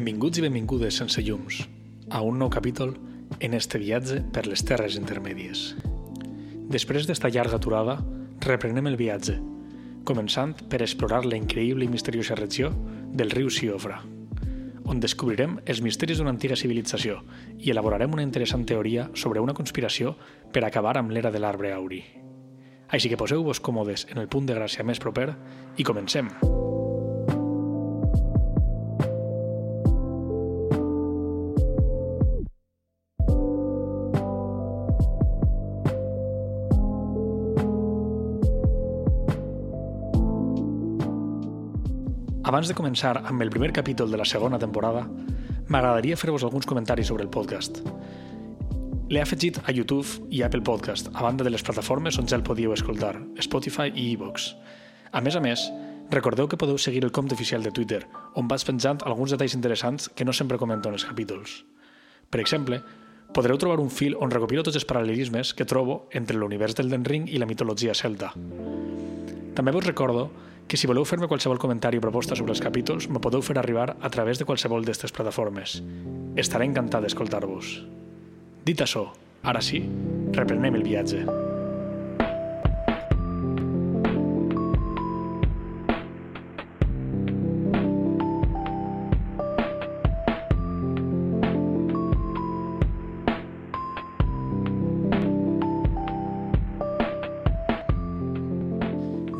Benvinguts i benvingudes sense llums a un nou capítol en este viatge per les terres intermèdies. Després d'esta llarga aturada, reprenem el viatge, començant per explorar la increïble i misteriosa regió del riu Siofra, on descobrirem els misteris d'una antiga civilització i elaborarem una interessant teoria sobre una conspiració per acabar amb l'era de l'arbre auri. Així que poseu-vos còmodes en el punt de gràcia més proper i comencem! Abans de començar amb el primer capítol de la segona temporada, m'agradaria fer-vos alguns comentaris sobre el podcast. L'he afegit a YouTube i Apple Podcast, a banda de les plataformes on ja el podíeu escoltar, Spotify i iVoox. A més a més, recordeu que podeu seguir el compte oficial de Twitter, on vaig penjant alguns detalls interessants que no sempre comento en els capítols. Per exemple, podreu trobar un fil on recopilo tots els paral·lelismes que trobo entre l'univers del Den Ring i la mitologia celta. També vos recordo que si voleu fer-me qualsevol comentari o proposta sobre els capítols, me podeu fer arribar a través de qualsevol d'aquestes plataformes. Estaré encantat d'escoltar-vos. Dit això, ara sí, reprenem el viatge.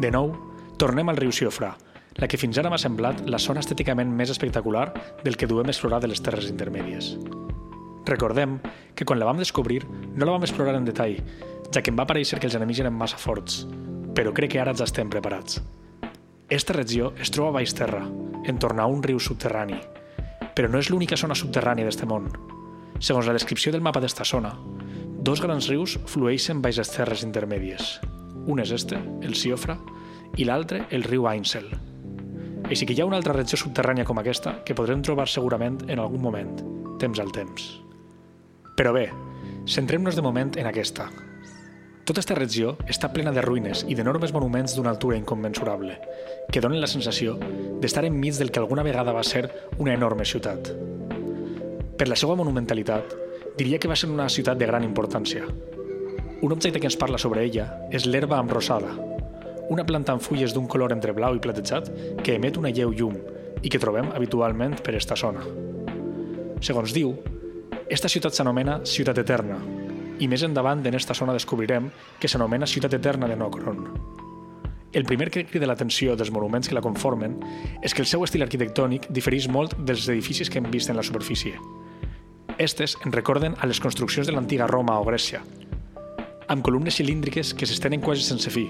De nou, tornem al riu Siofra, la que fins ara m'ha semblat la zona estèticament més espectacular del que duem explorar de les terres intermèdies. Recordem que quan la vam descobrir no la vam explorar en detall, ja que em va pareixer que els enemics eren massa forts, però crec que ara ja estem preparats. Esta regió es troba baix terra, en tornar a un riu subterrani, però no és l'única zona subterrània d'este món. Segons la descripció del mapa d'esta zona, dos grans rius flueixen baix les terres intermèdies. Un és este, el Siofra, i l'altre, el riu Ainsel. Així que hi ha una altra regió subterrània com aquesta que podrem trobar segurament en algun moment, temps al temps. Però bé, centrem-nos de moment en aquesta. Tota aquesta regió està plena de ruïnes i d'enormes monuments d'una altura inconmensurable, que donen la sensació d'estar enmig del que alguna vegada va ser una enorme ciutat. Per la seva monumentalitat, diria que va ser una ciutat de gran importància. Un objecte que ens parla sobre ella és l'herba amb rosada, una planta amb fulles d'un color entre blau i platejat que emet una lleu llum i que trobem habitualment per esta zona. Segons diu, esta ciutat s'anomena Ciutat Eterna i més endavant en esta zona descobrirem que s'anomena Ciutat Eterna de Nocron. El primer que crida l'atenció dels monuments que la conformen és que el seu estil arquitectònic difereix molt dels edificis que hem vist en la superfície. Estes en recorden a les construccions de l'antiga Roma o Grècia, amb columnes cilíndriques que s'estenen quasi sense fi,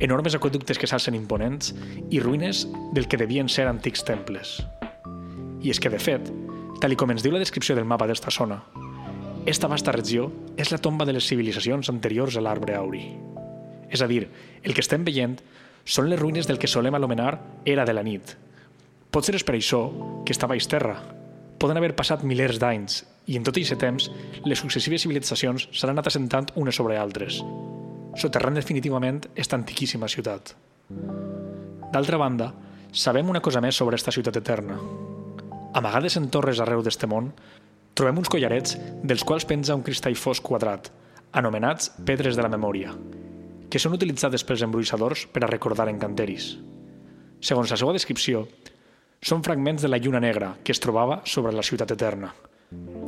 enormes aqueductes que s'alcen imponents i ruïnes del que devien ser antics temples. I és que, de fet, tal com ens diu la descripció del mapa d'esta zona, esta vasta regió és la tomba de les civilitzacions anteriors a l'arbre auri. És a dir, el que estem veient són les ruïnes del que solem anomenar Era de la nit. Pot ser és per això que està baix terra. Poden haver passat milers d'anys i en tot aquest temps les successives civilitzacions s'han anat assentant unes sobre altres, soterrant definitivament esta antiquíssima ciutat. D'altra banda, sabem una cosa més sobre esta ciutat eterna. Amagades en torres arreu d'este món, trobem uns collarets dels quals penja un cristall fosc quadrat, anomenats pedres de la memòria, que són utilitzades pels embruixadors per a recordar encanteris. Segons la seva descripció, són fragments de la lluna negra que es trobava sobre la ciutat eterna.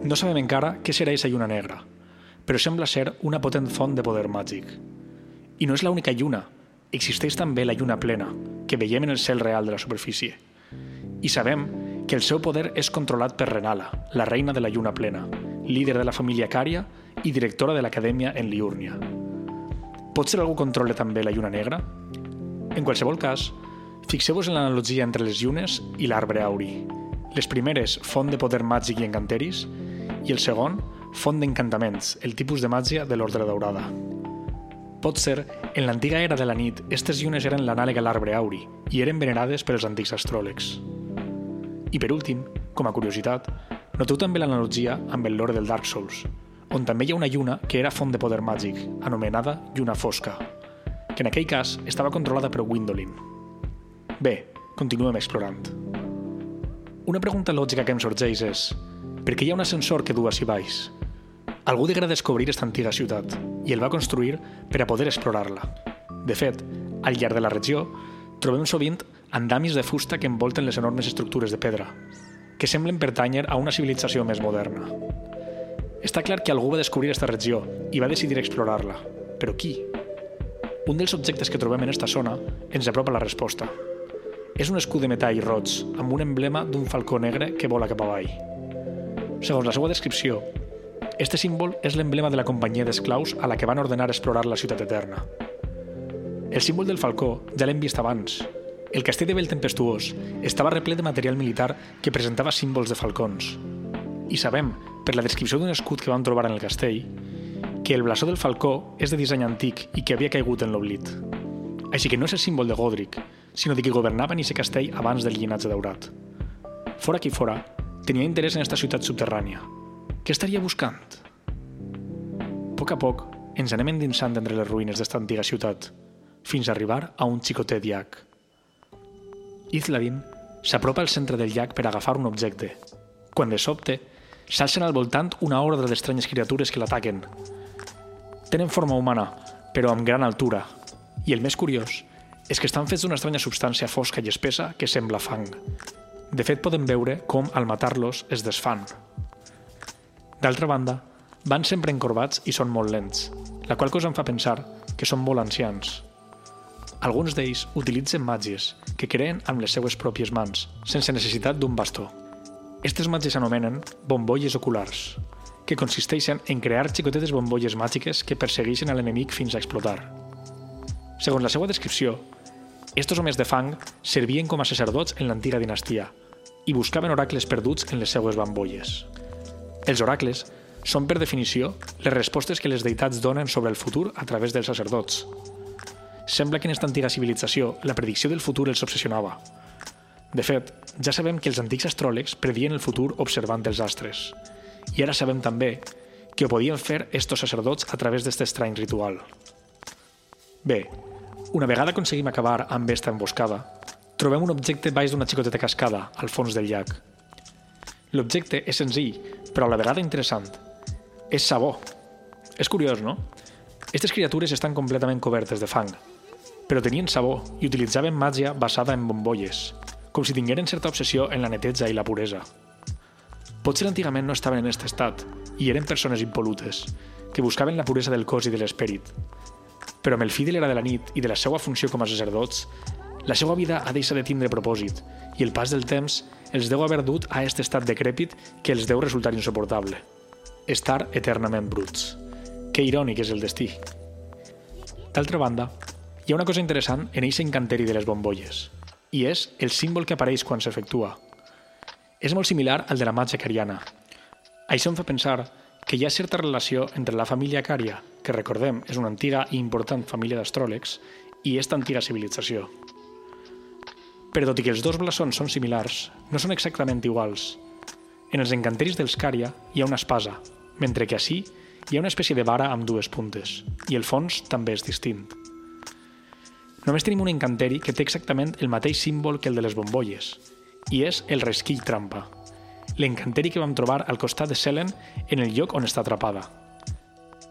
No sabem encara què serà aquesta lluna negra, però sembla ser una potent font de poder màgic. I no és l'única lluna, existeix també la lluna plena, que veiem en el cel real de la superfície. I sabem que el seu poder és controlat per Renala, la reina de la lluna plena, líder de la família Cària i directora de l'acadèmia en Liurnia. Pot ser algú controle també la lluna negra? En qualsevol cas, fixeu-vos en l'analogia entre les llunes i l'arbre auri. Les primeres, font de poder màgic i encanteris, i el segon, font d'encantaments, el tipus de màgia de l'ordre daurada. Pot ser, en l'antiga era de la nit, aquestes llunes eren l'anàleg a l'arbre auri i eren venerades per antics astròlegs. I per últim, com a curiositat, noteu també l'analogia amb el lore del Dark Souls, on també hi ha una lluna que era font de poder màgic, anomenada lluna fosca, que en aquell cas estava controlada per Windolin. Bé, continuem explorant. Una pregunta lògica que em sorgeix és per què hi ha un ascensor que du a baix? Algú degué descobrir aquesta antiga ciutat i el va construir per a poder explorar-la. De fet, al llarg de la regió, trobem sovint andamis de fusta que envolten les enormes estructures de pedra, que semblen pertànyer a una civilització més moderna. Està clar que algú va descobrir aquesta regió i va decidir explorar-la. Però qui? Un dels objectes que trobem en esta zona ens apropa la resposta. És un escut de metall roig amb un emblema d'un falcó negre que vola cap avall. Segons la seva descripció, este símbol és l'emblema de la companyia d'esclaus a la que van ordenar explorar la ciutat eterna. El símbol del falcó ja l'hem vist abans. El castell de Bell Tempestuós estava reple de material militar que presentava símbols de falcons. I sabem, per la descripció d'un escut que vam trobar en el castell, que el blasó del falcó és de disseny antic i que havia caigut en l'oblit. Així que no és el símbol de Godric, sinó de qui governava en aquest castell abans del llinatge daurat. Fora qui fora, tenia interès en aquesta ciutat subterrània, què estaria buscant? A poc a poc ens anem endinsant entre les ruïnes d'esta antiga ciutat, fins a arribar a un xicotet llac. Izladin s'apropa al centre del llac per agafar un objecte, quan de sobte s'alcen al voltant una ordre d'estranyes criatures que l'ataquen. Tenen forma humana, però amb gran altura, i el més curiós és que estan fets d'una estranya substància fosca i espessa que sembla fang. De fet, podem veure com, al matar-los, es desfan. D'altra banda, van sempre encorbats i són molt lents, la qual cosa em fa pensar que són molt ancians. Alguns d'ells utilitzen màgies que creen amb les seues pròpies mans, sense necessitat d'un bastó. Estes màgies s'anomenen bombolles oculars, que consisteixen en crear xicotetes bombolles màgiques que persegueixen a l'enemic fins a explotar. Segons la seva descripció, estos homes de fang servien com a sacerdots en l'antiga dinastia i buscaven oracles perduts en les seues bambolles. Els oracles són, per definició, les respostes que les deïtats donen sobre el futur a través dels sacerdots. Sembla que en aquesta antiga civilització la predicció del futur els obsessionava. De fet, ja sabem que els antics astròlegs predien el futur observant els astres. I ara sabem també que ho podien fer estos sacerdots a través d'aquest estrany ritual. Bé, una vegada aconseguim acabar amb esta emboscada, trobem un objecte baix d'una xicoteta cascada al fons del llac. L'objecte és senzill, però a la vegada interessant. És sabó. És curiós, no? Aquestes criatures estan completament cobertes de fang, però tenien sabó i utilitzaven màgia basada en bombolles, com si tingueren certa obsessió en la neteja i la puresa. Potser antigament no estaven en aquest estat i eren persones impolutes, que buscaven la puresa del cos i de l'esperit. Però amb el fi de l'era de la nit i de la seva funció com a sacerdots, la seva vida ha deixat de tindre propòsit i el pas del temps els deu haver dut a aquest estat decrèpit que els deu resultar insuportable. Estar eternament bruts. Que irònic és el destí. D'altra banda, hi ha una cosa interessant en aquest encanteri de les bombolles, i és el símbol que apareix quan s'efectua. És molt similar al de la màgia cariana. Això em fa pensar que hi ha certa relació entre la família Cària, que recordem és una antiga i important família d'astròlegs, i aquesta antiga civilització. Però tot i que els dos blasons són similars, no són exactament iguals. En els encanteris dels Cària hi ha una espasa, mentre que així hi ha una espècie de vara amb dues puntes, i el fons també és distint. Només tenim un encanteri que té exactament el mateix símbol que el de les bombolles, i és el resquill trampa, l'encanteri que vam trobar al costat de Selen en el lloc on està atrapada.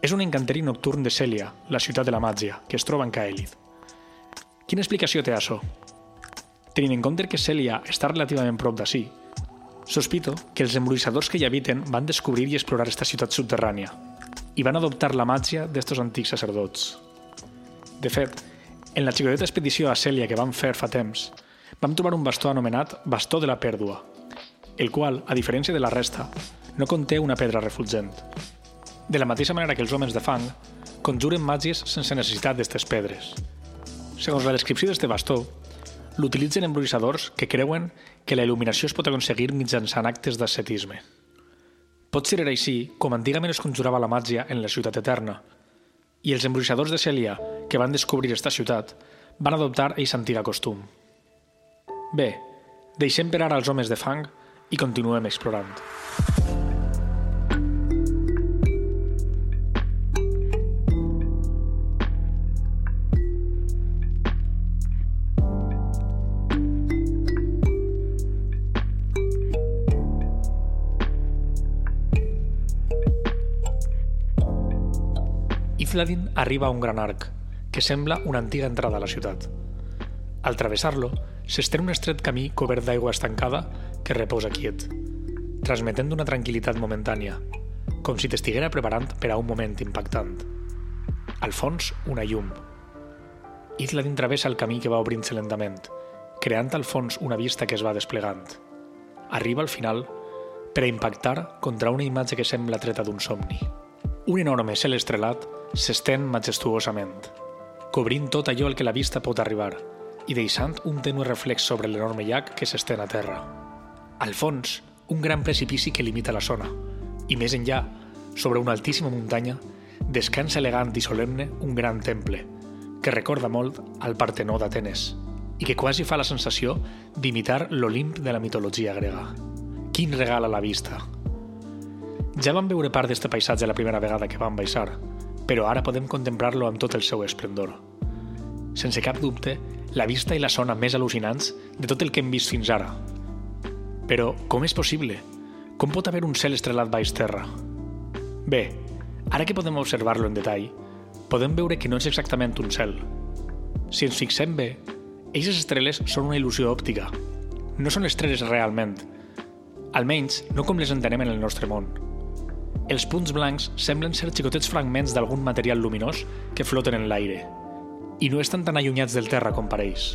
És un encanteri nocturn de Cèlia, la ciutat de la màgia, que es troba en Caelid. Quina explicació té això? Tenint en compte que Cèlia està relativament prop d'ací, sospito que els embruixadors que hi habiten van descobrir i explorar aquesta ciutat subterrània i van adoptar la màgia d'estos antics sacerdots. De fet, en la xicoteta expedició a Cèlia que vam fer fa temps, vam trobar un bastó anomenat Bastó de la Pèrdua, el qual, a diferència de la resta, no conté una pedra refulgent. De la mateixa manera que els homes de fang, conjuren màgies sense necessitat d'aquestes pedres. Segons la descripció d'este bastó, l'utilitzen embruixadors que creuen que la il·luminació es pot aconseguir mitjançant actes d'ascetisme. Pot ser era així com antigament es conjurava la màgia en la ciutat eterna, i els embruixadors de Celia, que van descobrir esta ciutat, van adoptar aquesta antiga costum. Bé, deixem per ara els homes de fang i continuem explorant. Izladin arriba a un gran arc, que sembla una antiga entrada a la ciutat. Al travessar-lo, s'estén un estret camí cobert d'aigua estancada que reposa quiet, transmetent una tranquil·litat momentània, com si t'estiguera preparant per a un moment impactant. Al fons, una llum. Izladin travessa el camí que va obrint-se lentament, creant al fons una vista que es va desplegant. Arriba al final per a impactar contra una imatge que sembla treta d'un somni. Un enorme cel estrelat s'estén majestuosament, cobrint tot allò al que la vista pot arribar i deixant un tenue reflex sobre l'enorme llac que s'estén a terra. Al fons, un gran precipici que limita la zona, i més enllà, sobre una altíssima muntanya, descansa elegant i solemne un gran temple, que recorda molt al Partenó d'Atenes, i que quasi fa la sensació d'imitar l'Olimp de la mitologia grega. Quin regal a la vista! Ja vam veure part d'este paisatge la primera vegada que vam baixar, però ara podem contemplar-lo amb tot el seu esplendor. Sense cap dubte, la vista i la zona més al·lucinants de tot el que hem vist fins ara. Però com és possible? Com pot haver un cel estrelat baix terra? Bé, ara que podem observar-lo en detall, podem veure que no és exactament un cel. Si ens fixem bé, Eixes estrelles són una il·lusió òptica. No són estrelles realment. Almenys, no com les entenem en el nostre món. Els punts blancs semblen ser xicotets fragments d'algun material luminós que floten en l'aire. I no estan tan allunyats del terra com pareix.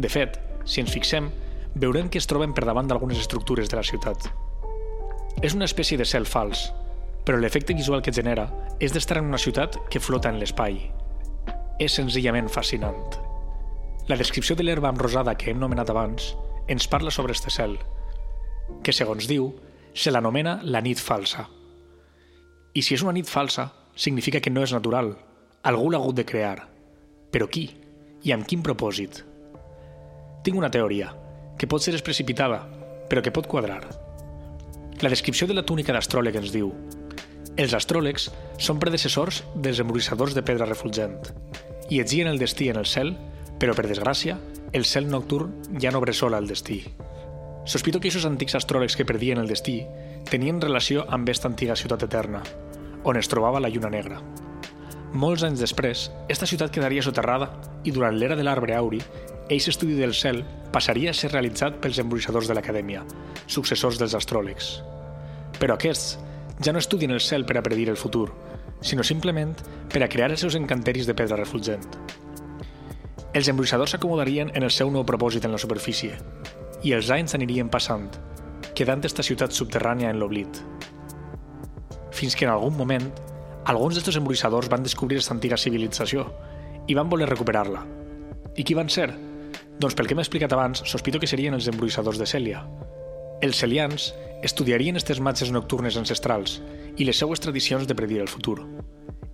De fet, si ens fixem, veurem que es troben per davant d'algunes estructures de la ciutat. És una espècie de cel fals, però l'efecte visual que genera és d'estar en una ciutat que flota en l'espai. És senzillament fascinant. La descripció de l'herba amb rosada que hem nomenat abans ens parla sobre este cel, que, segons diu, se l'anomena la nit falsa. I si és una nit falsa, significa que no és natural. Algú l'ha hagut de crear. Però qui? I amb quin propòsit? Tinc una teoria, que pot ser precipitada, però que pot quadrar. La descripció de la túnica d'astròleg ens diu els astròlegs són predecessors dels embrolladors de pedra refulgent i etgien el destí en el cel però, per desgràcia, el cel nocturn ja no bressola el destí. Sospito que aquests antics astròlegs que perdien el destí tenien relació amb aquesta antiga ciutat eterna, on es trobava la lluna negra. Molts anys després, esta ciutat quedaria soterrada i durant l'era de l'arbre auri, eix estudi del cel passaria a ser realitzat pels embruixadors de l'acadèmia, successors dels astròlegs. Però aquests ja no estudien el cel per a predir el futur, sinó simplement per a crear els seus encanteris de pedra refulgent. Els embruixadors s'acomodarien en el seu nou propòsit en la superfície, i els anys anirien passant, quedant esta ciutat subterrània en l'oblit. Fins que en algun moment, alguns d'estos embruixadors van descobrir aquesta antiga civilització i van voler recuperar-la. I qui van ser? Doncs pel que m'he explicat abans, sospito que serien els embruixadors de Cèlia. Els celians estudiarien aquestes matxes nocturnes ancestrals i les seues tradicions de predir el futur.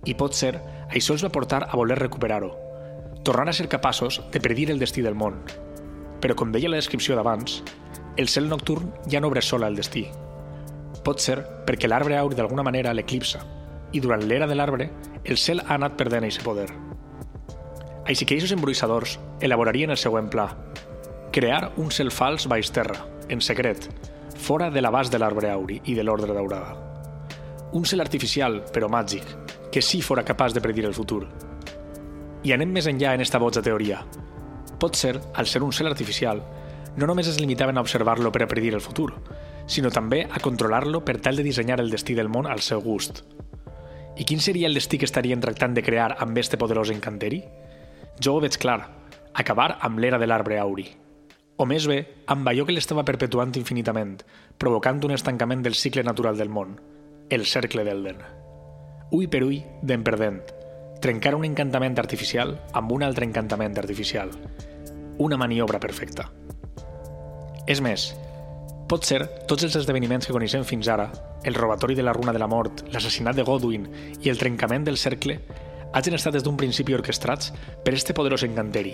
I pot ser, això els va portar a voler recuperar-ho, tornar a ser capaços de predir el destí del món. Però, com deia la descripció d'abans, el cel nocturn ja no obre sola el destí. Pot ser perquè l'arbre auri d'alguna manera l'eclipsa, i durant l'era de l'arbre, el cel ha anat perdent aquest poder. Així que aquests embruixadors elaborarien el següent pla. Crear un cel fals baix terra, en secret, fora de l'abast de l'arbre auri i de l'ordre daurada. Un cel artificial, però màgic, que sí fora capaç de predir el futur, i anem més enllà en esta boja teoria. Pot ser, al ser un cel artificial, no només es limitaven a observar-lo per a predir el futur, sinó també a controlar-lo per tal de dissenyar el destí del món al seu gust. I quin seria el destí que estarien tractant de crear amb este poderós encanteri? Jo ho veig clar, acabar amb l'era de l'arbre auri. O més bé, amb allò que l'estava perpetuant infinitament, provocant un estancament del cicle natural del món, el cercle d'Elden. Ull per ull, dent per dent, trencar un encantament artificial amb un altre encantament artificial. Una maniobra perfecta. És més, pot ser tots els esdeveniments que coneixem fins ara, el robatori de la runa de la mort, l'assassinat de Godwin i el trencament del cercle, hagin estat des d'un principi orquestrats per este poderós encanteri.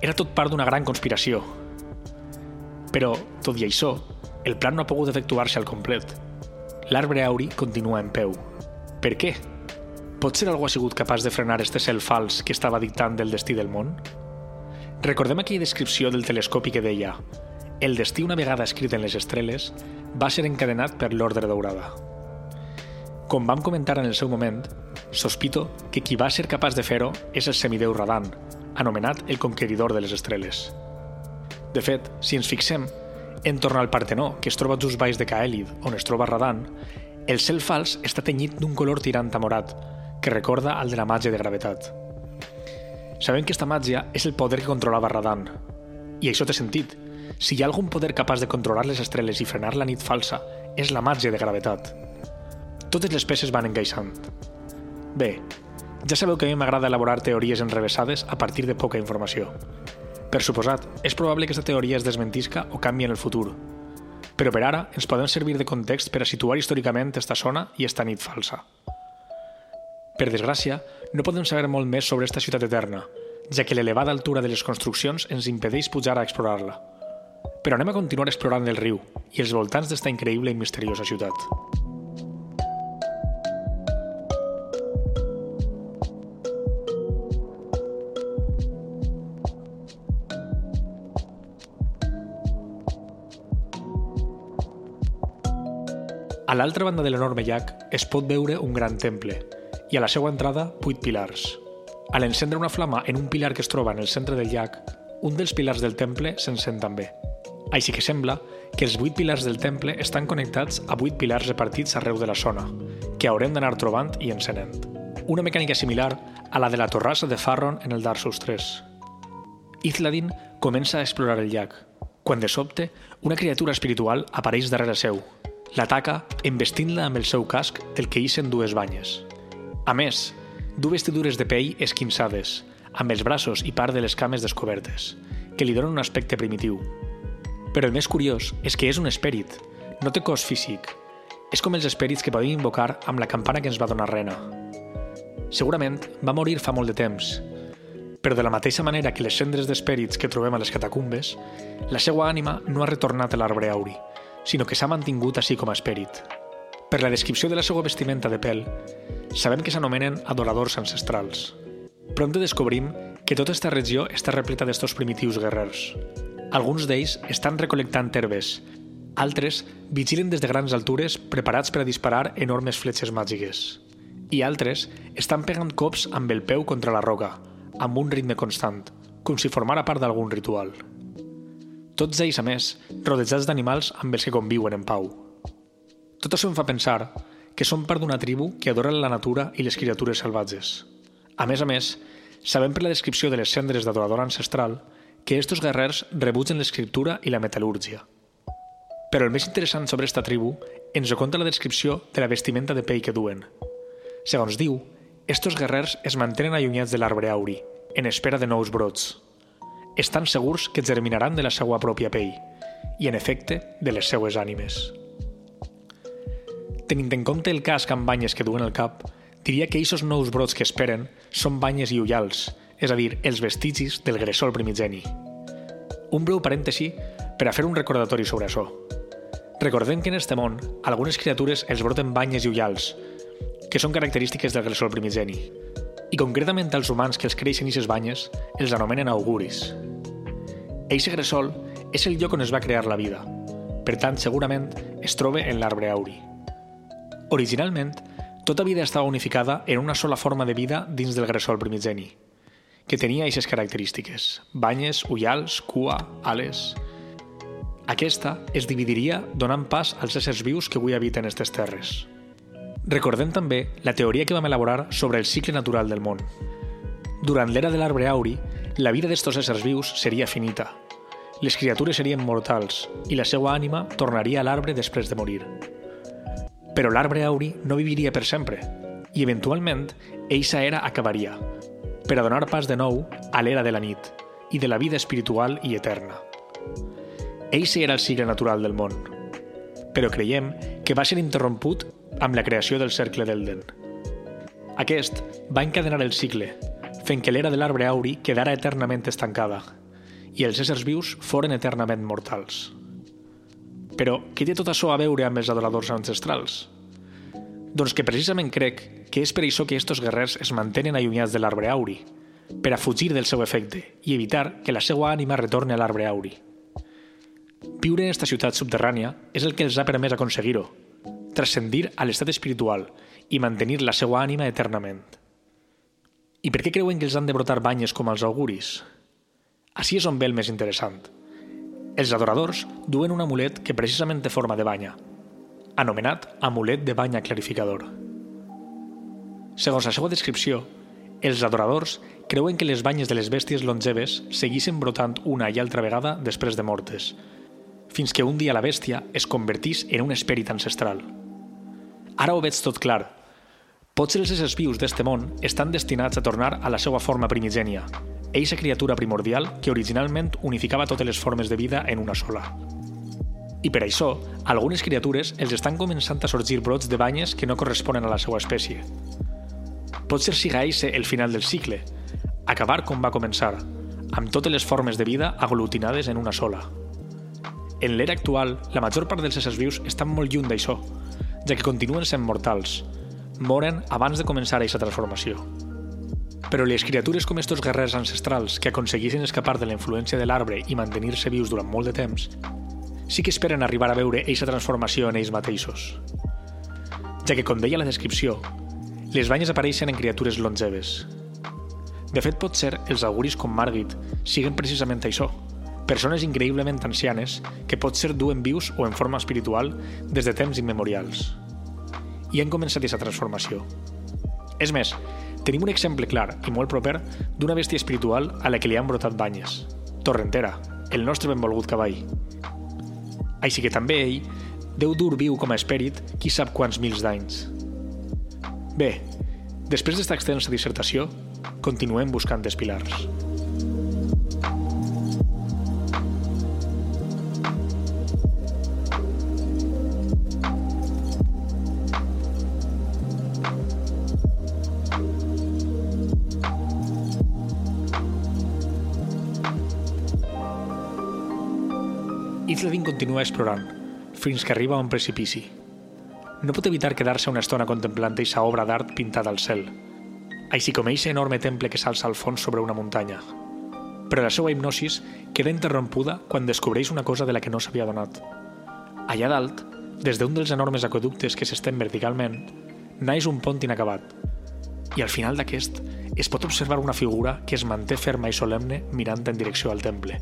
Era tot part d'una gran conspiració. Però, tot i això, el plan no ha pogut efectuar-se al complet. L'arbre auri continua en peu. Per què? Potser algú ha sigut capaç de frenar este cel fals que estava dictant del destí del món? Recordem aquella descripció del telescopi que deia el destí una vegada escrit en les estrelles va ser encadenat per l'ordre daurada. Com vam comentar en el seu moment, sospito que qui va ser capaç de fer-ho és el semideu Radan, anomenat el conqueridor de les estreles. De fet, si ens fixem, en tornar al Partenó, que es troba just baix de Caèlid, on es troba Radan, el cel fals està tenyit d'un color tirant a morat, que recorda al de la màgia de gravetat. Sabem que esta màgia és el poder que controlava Radan. I això té sentit. Si hi ha algun poder capaç de controlar les estreles i frenar la nit falsa, és la màgia de gravetat. Totes les peces van encaixant. Bé, ja sabeu que a mi m'agrada elaborar teories enrevessades a partir de poca informació. Per suposat, és probable que aquesta teoria es desmentisca o canvi en el futur. Però per ara ens podem servir de context per a situar històricament esta zona i esta nit falsa. Per desgràcia, no podem saber molt més sobre esta ciutat eterna, ja que l'elevada altura de les construccions ens impedeix pujar a explorar-la. Però anem a continuar explorant el riu i els voltants d'esta increïble i misteriosa ciutat. A l'altra banda de l'enorme llac es pot veure un gran temple i a la seva entrada vuit pilars. A l'encendre una flama en un pilar que es troba en el centre del llac, un dels pilars del temple s'encén també. Així que sembla que els vuit pilars del temple estan connectats a vuit pilars repartits arreu de la zona, que haurem d'anar trobant i encenent. Una mecànica similar a la de la torrassa de Farron en el Dark Souls 3. Ithladin comença a explorar el llac, quan de sobte una criatura espiritual apareix darrere seu, L'ataca embestint-la amb el seu casc del que ixen dues banyes. A més, du vestidures de pell esquinçades, amb els braços i part de les cames descobertes, que li donen un aspecte primitiu. Però el més curiós és que és un espèrit, no té cos físic. És com els espèrits que podem invocar amb la campana que ens va donar Rena. Segurament va morir fa molt de temps, però de la mateixa manera que les cendres d'espèrits que trobem a les catacumbes, la seva ànima no ha retornat a l'arbre auri, sinó que s'ha mantingut així com a esperit. Per la descripció de la seva vestimenta de pèl, sabem que s'anomenen adoradors ancestrals. Prompte descobrim que tota aquesta regió està repleta d'estos primitius guerrers. Alguns d'ells estan recolectant herbes, altres vigilen des de grans altures preparats per a disparar enormes fletxes màgiques. I altres estan pegant cops amb el peu contra la roca, amb un ritme constant, com si formara part d'algun ritual. Tots ells, a més, rodejats d'animals amb els que conviuen en pau. Tot això em fa pensar que són part d'una tribu que adora la natura i les criatures salvatges. A més a més, sabem per la descripció de les cendres d'adorador ancestral que estos guerrers rebutgen l'escriptura i la metal·lúrgia. Però el més interessant sobre esta tribu ens ho conta la descripció de la vestimenta de pell que duen. Segons diu, estos guerrers es mantenen allunyats de l'arbre auri, en espera de nous brots estan segurs que germinaran de la seva pròpia pell i, en efecte, de les seues ànimes. Tenint en compte el casc amb banyes que duen al cap, diria que aquests nous brots que esperen són banyes i ullals, és a dir, els vestigis del gressol primigeni. Un breu parèntesi per a fer un recordatori sobre això. Recordem que en este món, algunes criatures els broten banyes i ullals, que són característiques del gressol primigeni, i concretament als humans que els creixen i ses banyes els anomenen auguris, Eixe gressol és el lloc on es va crear la vida. Per tant, segurament es troba en l'arbre auri. Originalment, tota vida estava unificada en una sola forma de vida dins del gressol primigeni, que tenia aquestes característiques, banyes, ullals, cua, ales... Aquesta es dividiria donant pas als éssers vius que avui habiten aquestes terres. Recordem també la teoria que vam elaborar sobre el cicle natural del món. Durant l'era de l'arbre auri, la vida d'estos éssers vius seria finita. Les criatures serien mortals i la seva ànima tornaria a l'arbre després de morir. Però l'arbre auri no viviria per sempre i, eventualment, eixa era acabaria, per a donar pas de nou a l'era de la nit i de la vida espiritual i eterna. Eixe era el cicle natural del món, però creiem que va ser interromput amb la creació del cercle d'Elden. Aquest va encadenar el cicle fent que l'era de l'arbre auri quedara eternament estancada i els éssers vius foren eternament mortals. Però què té tot això a veure amb els adoradors ancestrals? Doncs que precisament crec que és per això que estos guerrers es mantenen allunyats de l'arbre auri, per a fugir del seu efecte i evitar que la seva ànima retorni a l'arbre auri. Viure en esta ciutat subterrània és el que els ha permès aconseguir-ho. transcendir a l'estat espiritual i mantenir la seva ànima eternament. I per què creuen que els han de brotar banyes com els auguris? Així és on ve el més interessant. Els adoradors duen un amulet que precisament té forma de banya, anomenat amulet de banya clarificador. Segons la seva descripció, els adoradors creuen que les banyes de les bèsties longeves seguissin brotant una i altra vegada després de mortes, fins que un dia la bèstia es convertís en un esperit ancestral. Ara ho veig tot clar. Potser els éssers vius d'este món estan destinats a tornar a la seva forma primigènia, eixa criatura primordial que originalment unificava totes les formes de vida en una sola. I per això, algunes criatures els estan començant a sorgir brots de banyes que no corresponen a la seva espècie. Potser siga eixe el final del cicle, acabar com va començar, amb totes les formes de vida aglutinades en una sola. En l'era actual, la major part dels éssers vius estan molt lluny d'això, ja que continuen sent mortals. Moren abans de començar aquesta transformació. Però les criatures com estos guerrers ancestrals que aconseguissin escapar de la influència de l'arbre i mantenir-se vius durant molt de temps, sí que esperen arribar a veure aquesta transformació en ells mateixos. Ja que, com deia la descripció, les banyes apareixen en criatures longeves, de fet, pot ser els auguris com Margit siguen precisament això, persones increïblement ancianes que pot ser duen vius o en forma espiritual des de temps immemorials. I han començat aquesta transformació. És més, tenim un exemple clar i molt proper d'una bèstia espiritual a la que li han brotat banyes, Torrentera, el nostre benvolgut cavall. Així que també ell deu dur viu com a esperit qui sap quants mils d'anys. Bé, després d'esta extensa dissertació, continuem buscant els pilars. Continua explorant, fins que arriba a un precipici. No pot evitar quedar-se una estona contemplant aquesta obra d'art pintada al cel, així com eixe enorme temple que s'alça al fons sobre una muntanya. Però la seva hipnosis queda interrompuda quan descobreix una cosa de la que no s'havia donat. Allà dalt, des d'un dels enormes aqueductes que s'estén verticalment, naix un pont inacabat. I al final d'aquest es pot observar una figura que es manté ferma i solemne mirant en direcció al temple.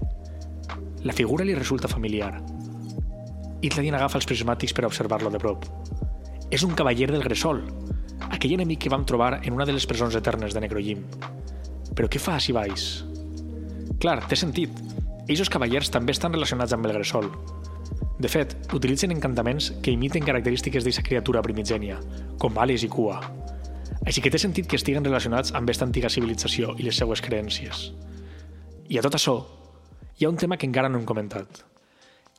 La figura li resulta familiar. Itladin agafa els prismàtics per observar-lo de prop. És un cavaller del Gresol, aquell enemic que vam trobar en una de les presons eternes de Necrojim. Però què fa si baix? Clar, té sentit. Ells cavallers també estan relacionats amb el Gresol. De fet, utilitzen encantaments que imiten característiques d'aquesta criatura primigènia, com ales i cua. Així que té sentit que estiguen relacionats amb aquesta antiga civilització i les seues creències. I a tot això, hi ha un tema que encara no hem comentat.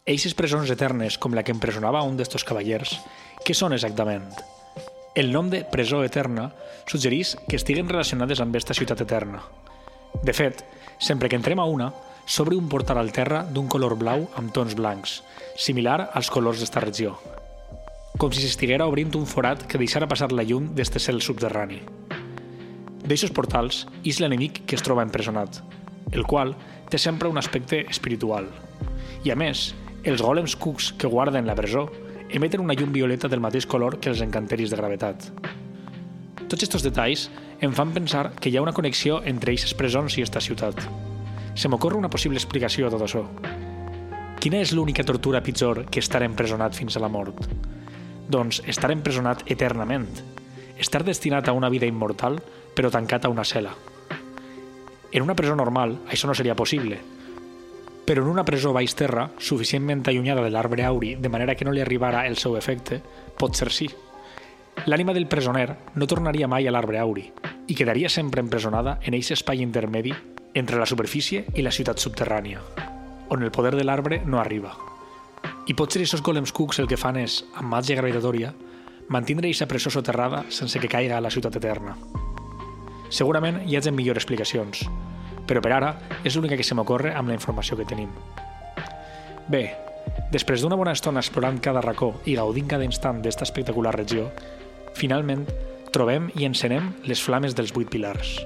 Eixes presons eternes com la que empresonava un d'estos cavallers, què són exactament? El nom de presó eterna suggerís que estiguen relacionades amb aquesta ciutat eterna. De fet, sempre que entrem a una, s'obre un portal al terra d'un color blau amb tons blancs, similar als colors d'esta regió. Com si s'estiguera obrint un forat que deixara passar la llum d'este cel subterrani. D'eixos portals és l'enemic que es troba empresonat, el qual té sempre un aspecte espiritual. I a més, els golems cucs que guarden la presó emeten una llum violeta del mateix color que els encanteris de gravetat. Tots aquests detalls em fan pensar que hi ha una connexió entre aquestes presons i esta ciutat. Se m'ocorre una possible explicació a tot això. Quina és l'única tortura pitjor que estar empresonat fins a la mort? Doncs estar empresonat eternament. Estar destinat a una vida immortal, però tancat a una cel·la. En una presó normal, això no seria possible, però en una presó baix terra, suficientment allunyada de l'arbre auri de manera que no li arribara el seu efecte, pot ser sí. L'ànima del presoner no tornaria mai a l'arbre auri i quedaria sempre empresonada en aquest espai intermedi entre la superfície i la ciutat subterrània, on el poder de l'arbre no arriba. I potser aquests golems cucs el que fan és, amb màgia gravitatòria, mantindre aquesta presó soterrada sense que caiga a la ciutat eterna. Segurament hi ha gent millor explicacions, però per ara és l'única que se m'ocorre amb la informació que tenim. Bé, després d'una bona estona explorant cada racó i gaudint cada instant d'esta espectacular regió, finalment trobem i encenem les flames dels vuit pilars.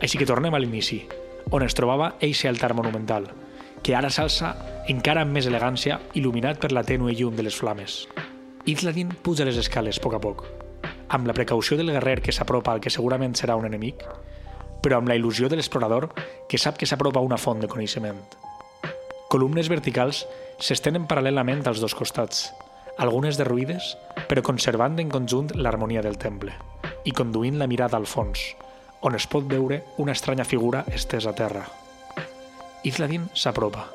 Així que tornem a l'inici, on es trobava eixe altar monumental, que ara s'alça encara amb més elegància il·luminat per la tènue llum de les flames. Isladin puja les escales a poc a poc, amb la precaució del guerrer que s'apropa al que segurament serà un enemic, però amb la il·lusió de l'explorador que sap que s'apropa una font de coneixement. Columnes verticals s'estenen paral·lelament als dos costats, algunes derruïdes, però conservant en conjunt l'harmonia del temple i conduint la mirada al fons, on es pot veure una estranya figura estesa a terra. Isladin s'apropa,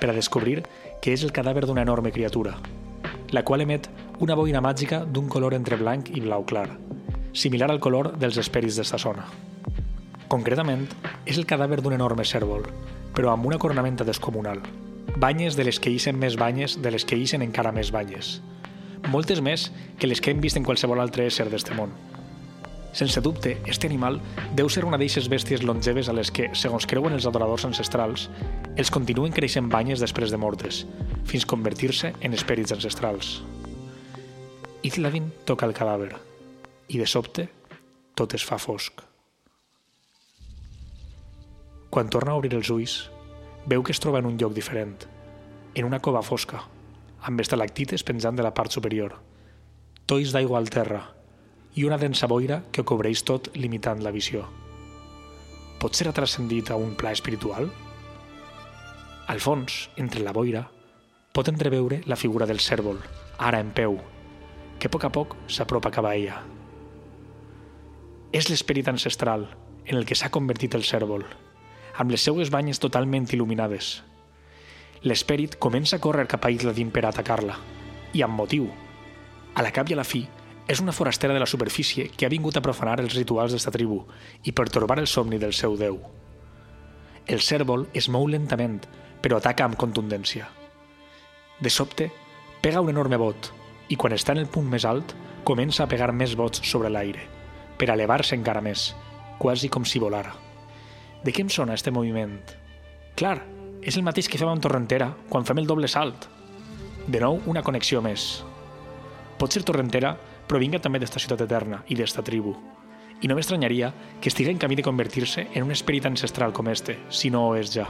per a descobrir que és el cadàver d'una enorme criatura, la qual emet una boina màgica d'un color entre blanc i blau clar, similar al color dels esperits d'esta zona. Concretament, és el cadàver d'un enorme cèrvol, però amb una cornamenta descomunal. Banyes de les que eixen més banyes de les que eixen encara més banyes. Moltes més que les que hem vist en qualsevol altre ésser d'este món. Sense dubte, este animal deu ser una d'eixes bèsties longeves a les que, segons creuen els adoradors ancestrals, els continuen creixent banyes després de mortes, fins convertir-se en espèrits ancestrals. Isladin toca el cadàver i, de sobte, tot es fa fosc. Quan torna a obrir els ulls, veu que es troba en un lloc diferent, en una cova fosca, amb estalactites penjant de la part superior, tois d'aigua al terra i una densa boira que ho cobreix tot limitant la visió. Pot ser transcendit a un pla espiritual? Al fons, entre la boira, pot entreveure la figura del cèrvol, ara en peu, que a poc a poc s'apropa cap a ella. És l'esperit ancestral en el que s'ha convertit el cèrvol, amb les seues banyes totalment il·luminades. L'esperit comença a córrer cap a Isladin per atacar-la, i amb motiu. A la cap i a la fi, és una forastera de la superfície que ha vingut a profanar els rituals d'esta tribu i pertorbar el somni del seu déu. El cèrvol es mou lentament, però ataca amb contundència. De sobte, pega un enorme bot i quan està en el punt més alt, comença a pegar més bots sobre l'aire, per elevar-se encara més, quasi com si volara. De què em sona este moviment? Clar, és el mateix que fem amb Torrentera quan fem el doble salt. De nou, una connexió més. Pot ser Torrentera provinga també d'esta ciutat eterna i d'esta tribu. I no m'estranyaria que estigui en camí de convertir-se en un esperit ancestral com este, si no ho és ja.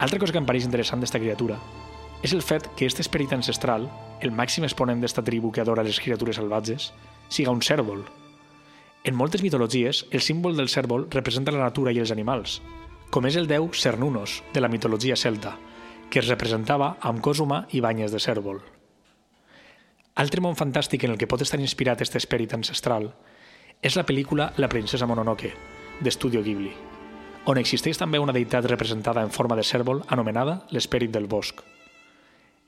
Altra cosa que em pareix interessant d'esta criatura és el fet que aquest esperit ancestral, el màxim exponent d'esta tribu que adora les criatures salvatges, siga un cèrvol. En moltes mitologies, el símbol del cèrvol representa la natura i els animals, com és el déu Cernunos, de la mitologia celta, que es representava amb cos humà i banyes de cèrvol. Altre món fantàstic en el que pot estar inspirat aquest esperit ancestral és la pel·lícula La princesa Mononoke, d'Estudio Ghibli, on existeix també una deïtat representada en forma de cèrvol anomenada l'esperit del bosc.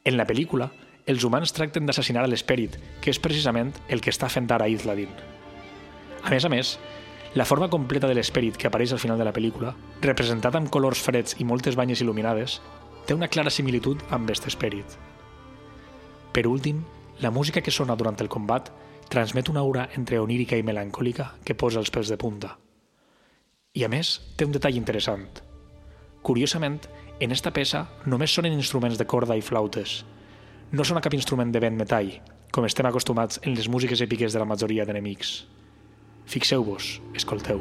En la pel·lícula, els humans tracten d'assassinar a l'esperit, que és precisament el que està fent ara Isladin. A més a més, la forma completa de l'esperit que apareix al final de la pel·lícula, representada amb colors freds i moltes banyes il·luminades, té una clara similitud amb aquest esperit. Per últim, la música que sona durant el combat transmet una aura entre onírica i melancòlica que posa els pèls de punta. I a més, té un detall interessant. Curiosament, en esta peça només sonen instruments de corda i flautes. No sona cap instrument de vent metall, com estem acostumats en les músiques èpiques de la majoria d'enemics. Fixeu-vos, escolteu.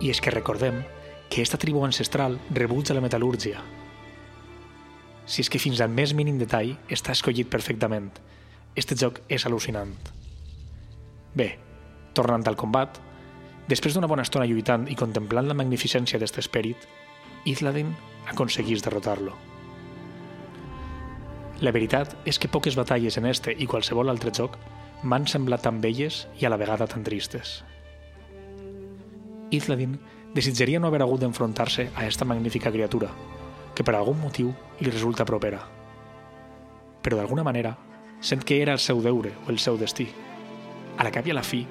I és que recordem que aquesta tribu ancestral rebutja la metal·lúrgia. Si és que fins al més mínim detall està escollit perfectament, este joc és al·lucinant. Bé, tornant al combat, després d'una bona estona lluitant i contemplant la magnificència d'aquest esperit, Isladin aconseguís derrotar-lo. La veritat és que poques batalles en este i qualsevol altre joc m'han semblat tan belles i a la vegada tan tristes. Isladin desitjaria no haver hagut d'enfrontar-se a aquesta magnífica criatura, que per algun motiu li resulta propera. Però d'alguna manera sent que era el seu deure o el seu destí. A la cap i a la fi,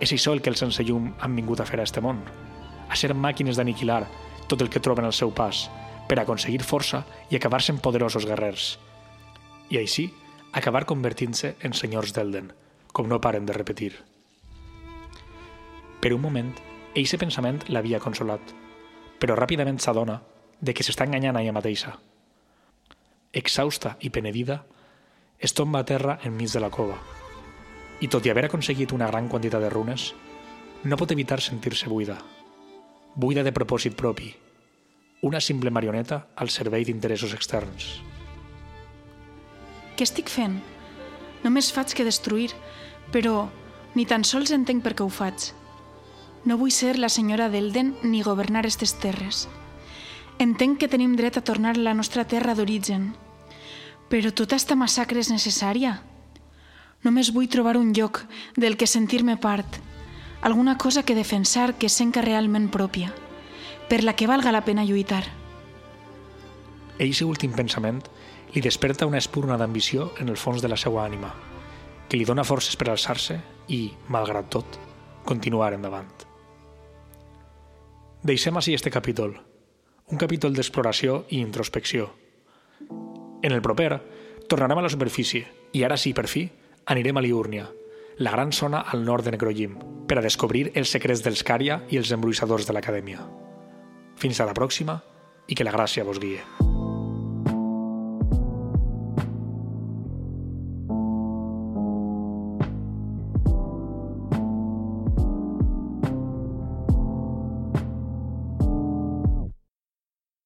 és això el que els sense llum han vingut a fer a este món, a ser màquines d'aniquilar tot el que troben al seu pas, per aconseguir força i acabar sent poderosos guerrers. I així, acabar convertint-se en senyors d'Elden, com no paren de repetir. Per un moment, Eixe pensament l'havia consolat, però ràpidament s'adona de que s'està enganyant a ella mateixa. Exhausta i penedida, es tomba a terra enmig de la cova i, tot i haver aconseguit una gran quantitat de runes, no pot evitar sentir-se buida. Buida de propòsit propi, una simple marioneta al servei d'interessos externs. Què estic fent? Només faig que destruir, però ni tan sols entenc per què ho faig. No vull ser la senyora d'Elden ni governar aquestes terres. Entenc que tenim dret a tornar a la nostra terra d'origen. Però tota esta massacre és necessària? Només vull trobar un lloc del que sentir-me part, alguna cosa que defensar que senca realment pròpia, per la que valga la pena lluitar. Eixe últim pensament li desperta una espurna d'ambició en el fons de la seva ànima, que li dona forces per alçar-se i, malgrat tot, continuar endavant. Deixem així este capítol, un capítol d'exploració i introspecció. En el proper, tornarem a la superfície i ara sí, per fi, anirem a Liúrnia, la gran zona al nord de Necrojim, per a descobrir els secrets dels Cària i els embruixadors de l'acadèmia. Fins a la pròxima i que la gràcia vos guie.